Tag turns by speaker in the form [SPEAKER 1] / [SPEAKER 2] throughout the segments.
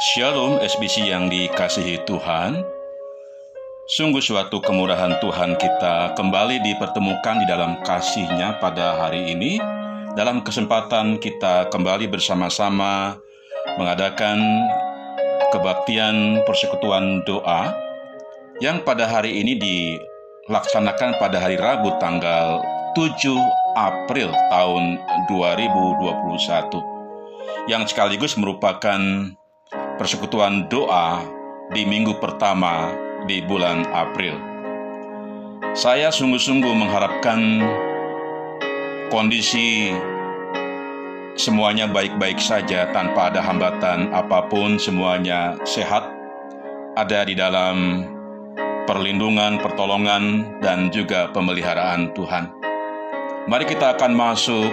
[SPEAKER 1] Shalom SBC yang dikasihi Tuhan. Sungguh suatu kemurahan Tuhan kita kembali dipertemukan di dalam kasihnya pada hari ini. Dalam kesempatan kita kembali bersama-sama mengadakan kebaktian persekutuan doa yang pada hari ini dilaksanakan pada hari Rabu tanggal 7 April tahun 2021 yang sekaligus merupakan persekutuan doa di minggu pertama di bulan April. Saya sungguh-sungguh mengharapkan kondisi semuanya baik-baik saja tanpa ada hambatan apa pun, semuanya sehat, ada di dalam perlindungan, pertolongan, dan juga pemeliharaan Tuhan. Mari kita akan masuk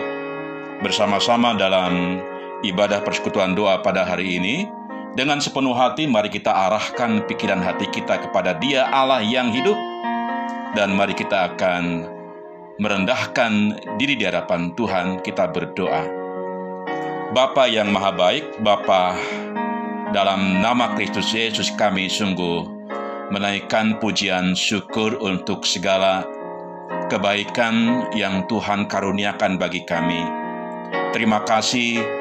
[SPEAKER 1] bersama-sama dalam ibadah persekutuan doa pada hari ini. Dengan sepenuh hati mari kita arahkan pikiran hati kita kepada Dia Allah yang hidup dan mari kita akan merendahkan diri di hadapan Tuhan kita berdoa. Bapa yang maha baik, Bapa dalam nama Kristus Yesus kami sungguh menaikkan pujian syukur untuk segala kebaikan yang Tuhan karuniakan bagi kami. Terima kasih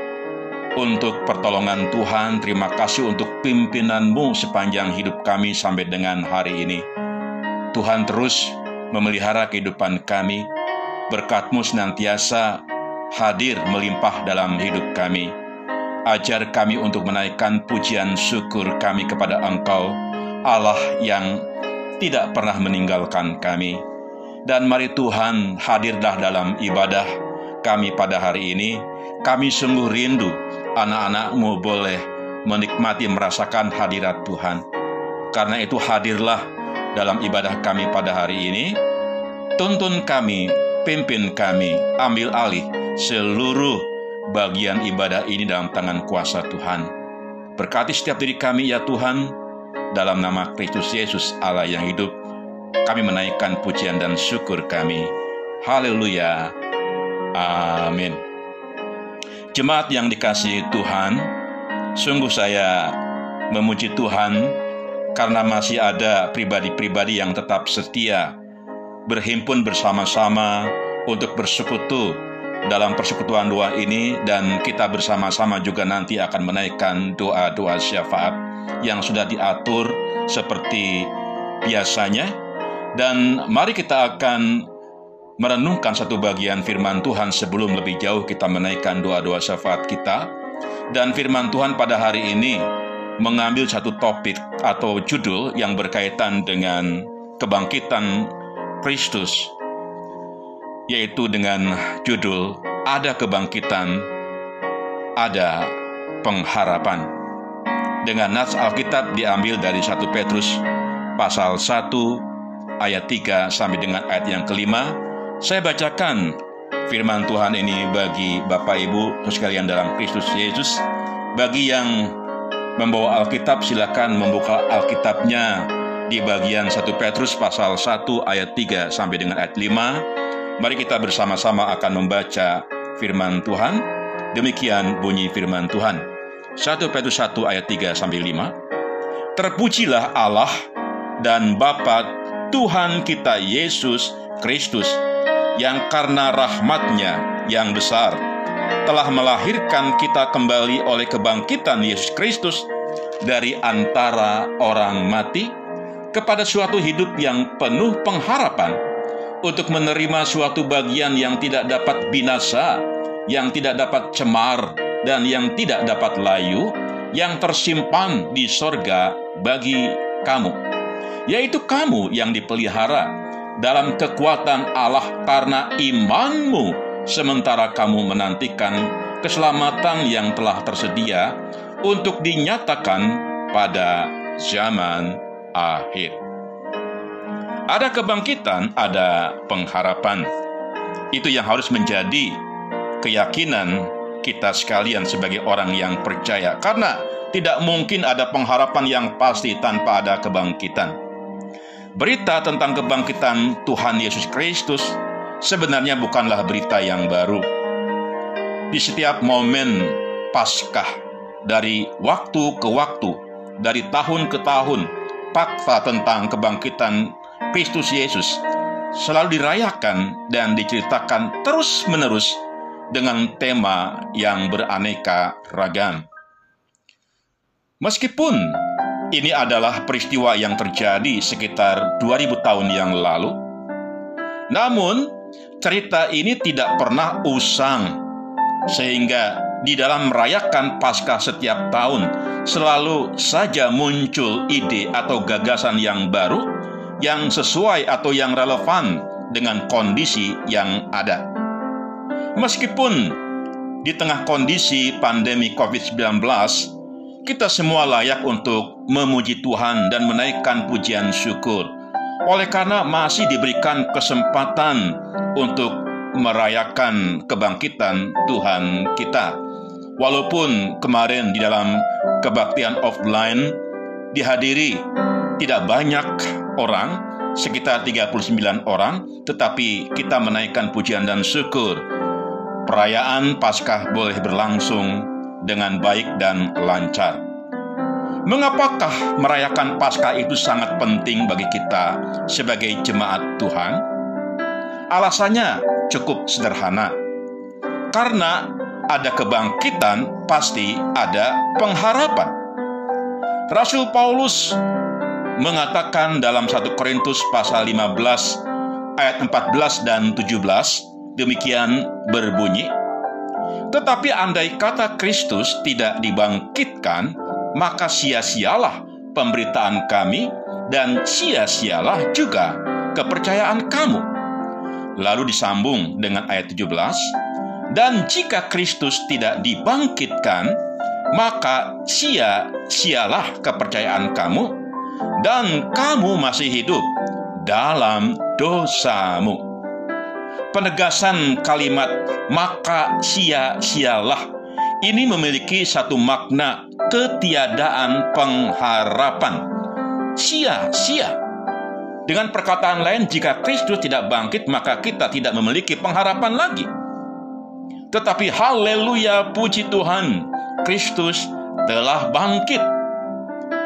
[SPEAKER 1] untuk pertolongan Tuhan, terima kasih untuk pimpinanmu sepanjang hidup kami sampai dengan hari ini. Tuhan terus memelihara kehidupan kami, berkatmu senantiasa hadir melimpah dalam hidup kami. Ajar kami untuk menaikkan pujian syukur kami kepada Engkau, Allah yang tidak pernah meninggalkan kami dan mari Tuhan hadirlah dalam ibadah kami pada hari ini. Kami sungguh rindu anak-anakmu boleh menikmati merasakan hadirat Tuhan. Karena itu hadirlah dalam ibadah kami pada hari ini. Tuntun kami, pimpin kami, ambil alih seluruh bagian ibadah ini dalam tangan kuasa Tuhan. Berkati setiap diri kami ya Tuhan, dalam nama Kristus Yesus Allah yang hidup, kami menaikkan pujian dan syukur kami. Haleluya. Amin. Jemaat yang dikasihi Tuhan, sungguh saya memuji Tuhan karena masih ada pribadi-pribadi yang tetap setia berhimpun bersama-sama untuk bersekutu dalam persekutuan doa ini dan kita bersama-sama juga nanti akan menaikkan doa-doa syafaat yang sudah diatur seperti biasanya. Dan mari kita akan merenungkan satu bagian firman Tuhan sebelum lebih jauh kita menaikkan doa-doa syafaat kita. Dan firman Tuhan pada hari ini mengambil satu topik atau judul yang berkaitan dengan kebangkitan Kristus, yaitu dengan judul Ada Kebangkitan, Ada Pengharapan. Dengan nats Alkitab diambil dari satu Petrus pasal 1 ayat 3 sampai dengan ayat yang kelima. Saya bacakan firman Tuhan ini bagi Bapak Ibu sekalian dalam Kristus Yesus. Bagi yang membawa Alkitab silakan membuka Alkitabnya di bagian 1 Petrus pasal 1 ayat 3 sampai dengan ayat 5. Mari kita bersama-sama akan membaca firman Tuhan. Demikian bunyi firman Tuhan. 1 Petrus 1 ayat 3 sampai 5. Terpujilah Allah dan Bapa Tuhan kita Yesus Kristus yang karena rahmatnya yang besar telah melahirkan kita kembali oleh kebangkitan Yesus Kristus dari antara orang mati kepada suatu hidup yang penuh pengharapan untuk menerima suatu bagian yang tidak dapat binasa, yang tidak dapat cemar, dan yang tidak dapat layu, yang tersimpan di sorga bagi kamu yaitu kamu yang dipelihara dalam kekuatan Allah karena imanmu, sementara kamu menantikan keselamatan yang telah tersedia untuk dinyatakan pada zaman akhir. Ada kebangkitan, ada pengharapan. Itu yang harus menjadi keyakinan kita sekalian sebagai orang yang percaya, karena tidak mungkin ada pengharapan yang pasti tanpa ada kebangkitan. Berita tentang kebangkitan Tuhan Yesus Kristus sebenarnya bukanlah berita yang baru. Di setiap momen Paskah dari waktu ke waktu, dari tahun ke tahun, fakta tentang kebangkitan Kristus Yesus selalu dirayakan dan diceritakan terus-menerus dengan tema yang beraneka ragam. Meskipun ini adalah peristiwa yang terjadi sekitar 2000 tahun yang lalu, namun cerita ini tidak pernah usang sehingga di dalam merayakan Paskah setiap tahun selalu saja muncul ide atau gagasan yang baru yang sesuai atau yang relevan dengan kondisi yang ada. Meskipun di tengah kondisi pandemi COVID-19, kita semua layak untuk memuji Tuhan dan menaikkan pujian syukur. Oleh karena masih diberikan kesempatan untuk merayakan kebangkitan Tuhan kita. Walaupun kemarin di dalam kebaktian offline dihadiri tidak banyak orang, sekitar 39 orang, tetapi kita menaikkan pujian dan syukur. Perayaan Paskah boleh berlangsung dengan baik dan lancar. Mengapakah merayakan Paskah itu sangat penting bagi kita sebagai jemaat Tuhan? Alasannya cukup sederhana. Karena ada kebangkitan, pasti ada pengharapan. Rasul Paulus mengatakan dalam 1 Korintus pasal 15 ayat 14 dan 17 demikian berbunyi Tetapi andai kata Kristus tidak dibangkitkan maka sia-sialah pemberitaan kami dan sia-sialah juga kepercayaan kamu Lalu disambung dengan ayat 17 Dan jika Kristus tidak dibangkitkan maka sia-sialah kepercayaan kamu dan kamu masih hidup dalam dosamu. Penegasan kalimat "maka sia-sialah" ini memiliki satu makna ketiadaan pengharapan. Sia-sia. Dengan perkataan lain, jika Kristus tidak bangkit, maka kita tidak memiliki pengharapan lagi. Tetapi haleluya, puji Tuhan, Kristus telah bangkit.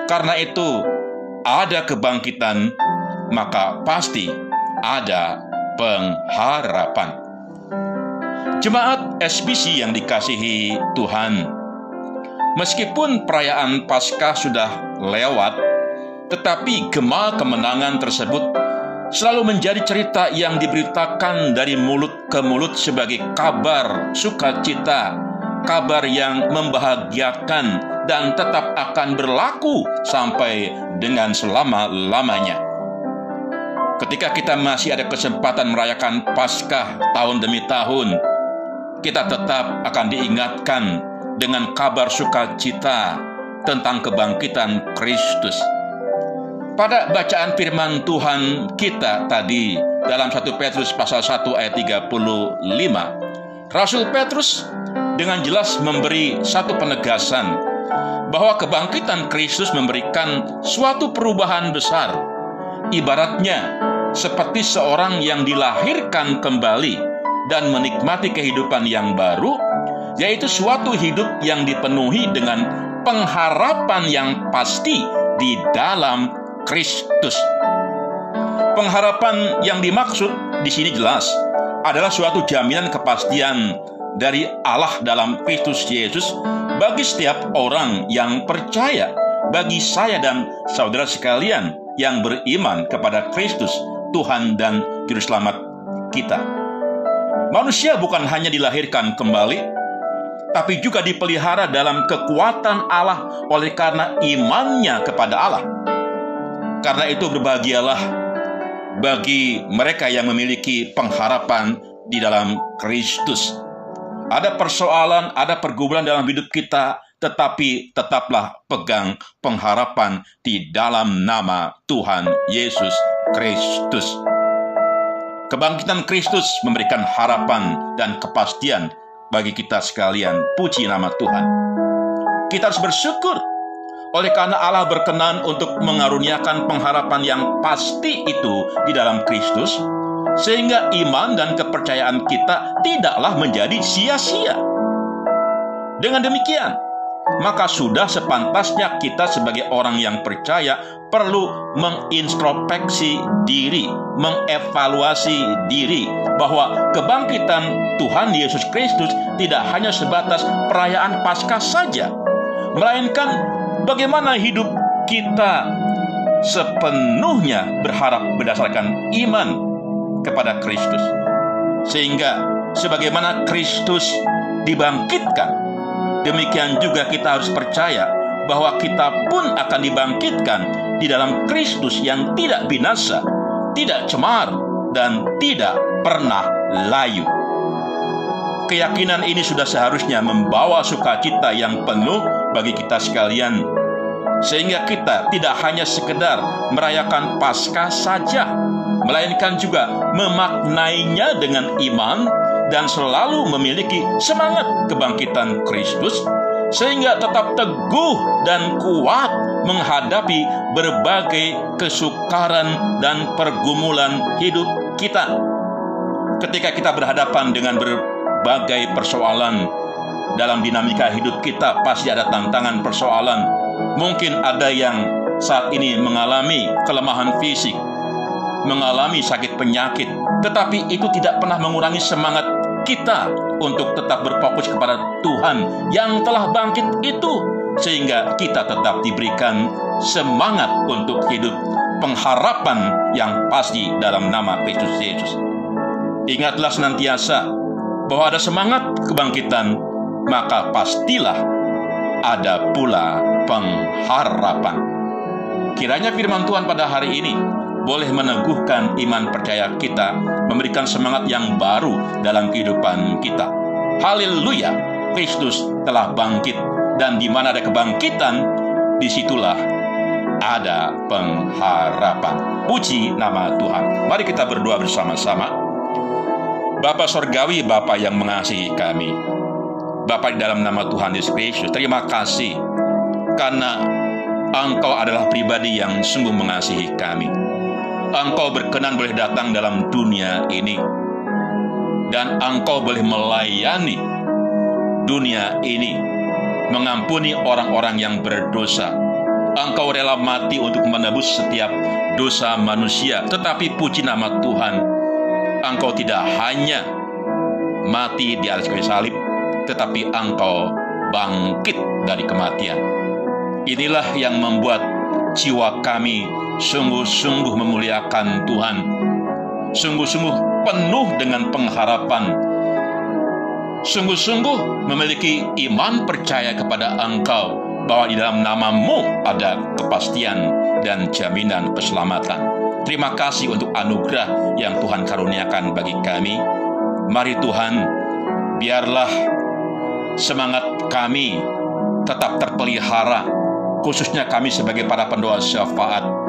[SPEAKER 1] Karena itu, ada kebangkitan, maka pasti ada pengharapan. Jemaat SBC yang dikasihi Tuhan, meskipun perayaan Paskah sudah lewat, tetapi gema kemenangan tersebut selalu menjadi cerita yang diberitakan dari mulut ke mulut sebagai kabar sukacita, kabar yang membahagiakan dan tetap akan berlaku sampai dengan selama-lamanya. Ketika kita masih ada kesempatan merayakan Paskah tahun demi tahun, kita tetap akan diingatkan dengan kabar sukacita tentang kebangkitan Kristus. Pada bacaan firman Tuhan kita tadi dalam 1 Petrus pasal 1 ayat 35, Rasul Petrus dengan jelas memberi satu penegasan bahwa kebangkitan Kristus memberikan suatu perubahan besar. Ibaratnya seperti seorang yang dilahirkan kembali dan menikmati kehidupan yang baru, yaitu suatu hidup yang dipenuhi dengan pengharapan yang pasti di dalam Kristus. Pengharapan yang dimaksud di sini jelas adalah suatu jaminan kepastian dari Allah dalam Kristus Yesus bagi setiap orang yang percaya, bagi saya dan saudara sekalian yang beriman kepada Kristus, Tuhan dan Juru Selamat kita. Manusia bukan hanya dilahirkan kembali, tapi juga dipelihara dalam kekuatan Allah oleh karena imannya kepada Allah. Karena itu berbahagialah bagi mereka yang memiliki pengharapan di dalam Kristus ada persoalan, ada pergumulan dalam hidup kita, tetapi tetaplah pegang pengharapan di dalam nama Tuhan Yesus Kristus. Kebangkitan Kristus memberikan harapan dan kepastian bagi kita sekalian. Puji nama Tuhan. Kita harus bersyukur oleh karena Allah berkenan untuk mengaruniakan pengharapan yang pasti itu di dalam Kristus sehingga iman dan kepercayaan kita tidaklah menjadi sia-sia. Dengan demikian, maka sudah sepantasnya kita sebagai orang yang percaya perlu mengintrospeksi diri, mengevaluasi diri bahwa kebangkitan Tuhan Yesus Kristus tidak hanya sebatas perayaan Paskah saja, melainkan bagaimana hidup kita sepenuhnya berharap berdasarkan iman kepada Kristus. Sehingga sebagaimana Kristus dibangkitkan Demikian juga kita harus percaya bahwa kita pun akan dibangkitkan di dalam Kristus yang tidak binasa, tidak cemar, dan tidak pernah layu. Keyakinan ini sudah seharusnya membawa sukacita yang penuh bagi kita sekalian, sehingga kita tidak hanya sekedar merayakan Paskah saja, melainkan juga memaknainya dengan iman dan selalu memiliki semangat kebangkitan Kristus sehingga tetap teguh dan kuat menghadapi berbagai kesukaran dan pergumulan hidup kita. Ketika kita berhadapan dengan berbagai persoalan dalam dinamika hidup kita, pasti ada tantangan persoalan. Mungkin ada yang saat ini mengalami kelemahan fisik, mengalami sakit penyakit, tetapi itu tidak pernah mengurangi semangat kita untuk tetap berfokus kepada Tuhan yang telah bangkit itu sehingga kita tetap diberikan semangat untuk hidup pengharapan yang pasti dalam nama Kristus Yesus. Ingatlah senantiasa bahwa ada semangat kebangkitan, maka pastilah ada pula pengharapan. Kiranya firman Tuhan pada hari ini boleh meneguhkan iman percaya kita, memberikan semangat yang baru dalam kehidupan kita. Haleluya, Kristus telah bangkit dan di mana ada kebangkitan, di situlah ada pengharapan. Puji nama Tuhan. Mari kita berdoa bersama-sama. Bapa Sorgawi, Bapa yang mengasihi kami. Bapa di dalam nama Tuhan Yesus Kristus, terima kasih karena Engkau adalah pribadi yang sungguh mengasihi kami. Engkau berkenan boleh datang dalam dunia ini dan Engkau boleh melayani dunia ini, mengampuni orang-orang yang berdosa. Engkau rela mati untuk menebus setiap dosa manusia, tetapi puji nama Tuhan, Engkau tidak hanya mati di atas kayu salib, tetapi Engkau bangkit dari kematian. Inilah yang membuat jiwa kami sungguh-sungguh memuliakan Tuhan, sungguh-sungguh penuh dengan pengharapan, sungguh-sungguh memiliki iman percaya kepada Engkau bahwa di dalam namamu ada kepastian dan jaminan keselamatan. Terima kasih untuk anugerah yang Tuhan karuniakan bagi kami. Mari Tuhan, biarlah semangat kami tetap terpelihara, khususnya kami sebagai para pendoa syafaat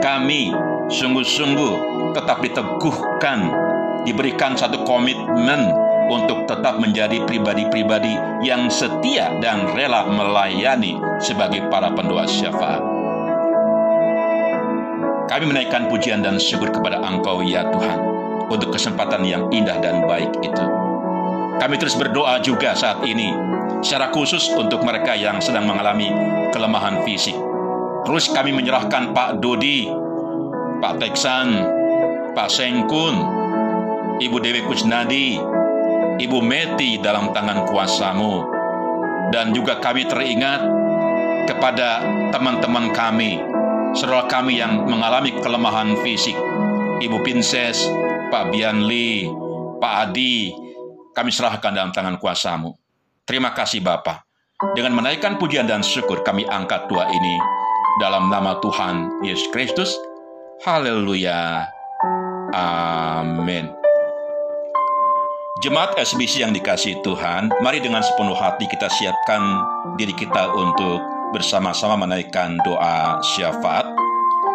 [SPEAKER 1] kami sungguh-sungguh tetap diteguhkan, diberikan satu komitmen untuk tetap menjadi pribadi-pribadi yang setia dan rela melayani sebagai para pendoa syafaat. Kami menaikkan pujian dan syukur kepada Engkau ya Tuhan untuk kesempatan yang indah dan baik itu. Kami terus berdoa juga saat ini secara khusus untuk mereka yang sedang mengalami kelemahan fisik, Terus kami menyerahkan Pak Dodi, Pak Teksan, Pak Sengkun, Ibu Dewi Kusnadi, Ibu Meti dalam tangan kuasamu. Dan juga kami teringat kepada teman-teman kami, saudara kami yang mengalami kelemahan fisik. Ibu Pinses, Pak Bianli, Pak Adi, kami serahkan dalam tangan kuasamu. Terima kasih Bapak. Dengan menaikkan pujian dan syukur kami angkat doa ini dalam nama Tuhan Yesus Kristus. Haleluya. Amin. Jemaat SBC yang dikasih Tuhan, mari dengan sepenuh hati kita siapkan diri kita untuk bersama-sama menaikkan doa syafaat.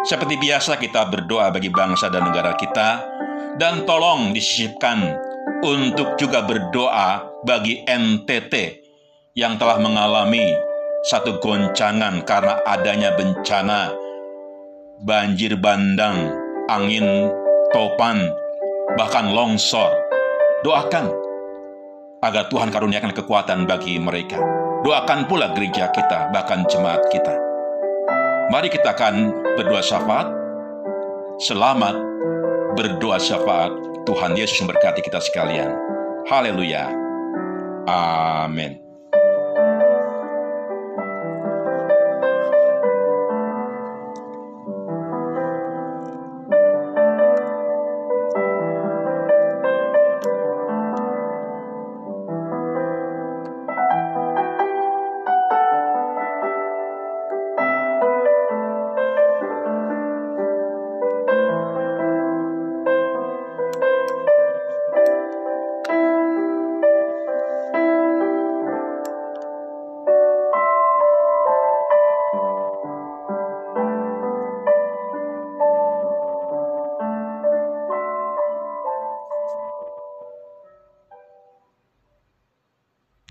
[SPEAKER 1] Seperti biasa kita berdoa bagi bangsa dan negara kita, dan tolong disisipkan untuk juga berdoa bagi NTT yang telah mengalami satu goncangan karena adanya bencana, banjir bandang, angin topan, bahkan longsor. Doakan agar Tuhan karuniakan kekuatan bagi mereka. Doakan pula gereja kita, bahkan jemaat kita. Mari kita akan berdoa syafaat. Selamat berdoa syafaat. Tuhan Yesus memberkati kita sekalian. Haleluya. Amin.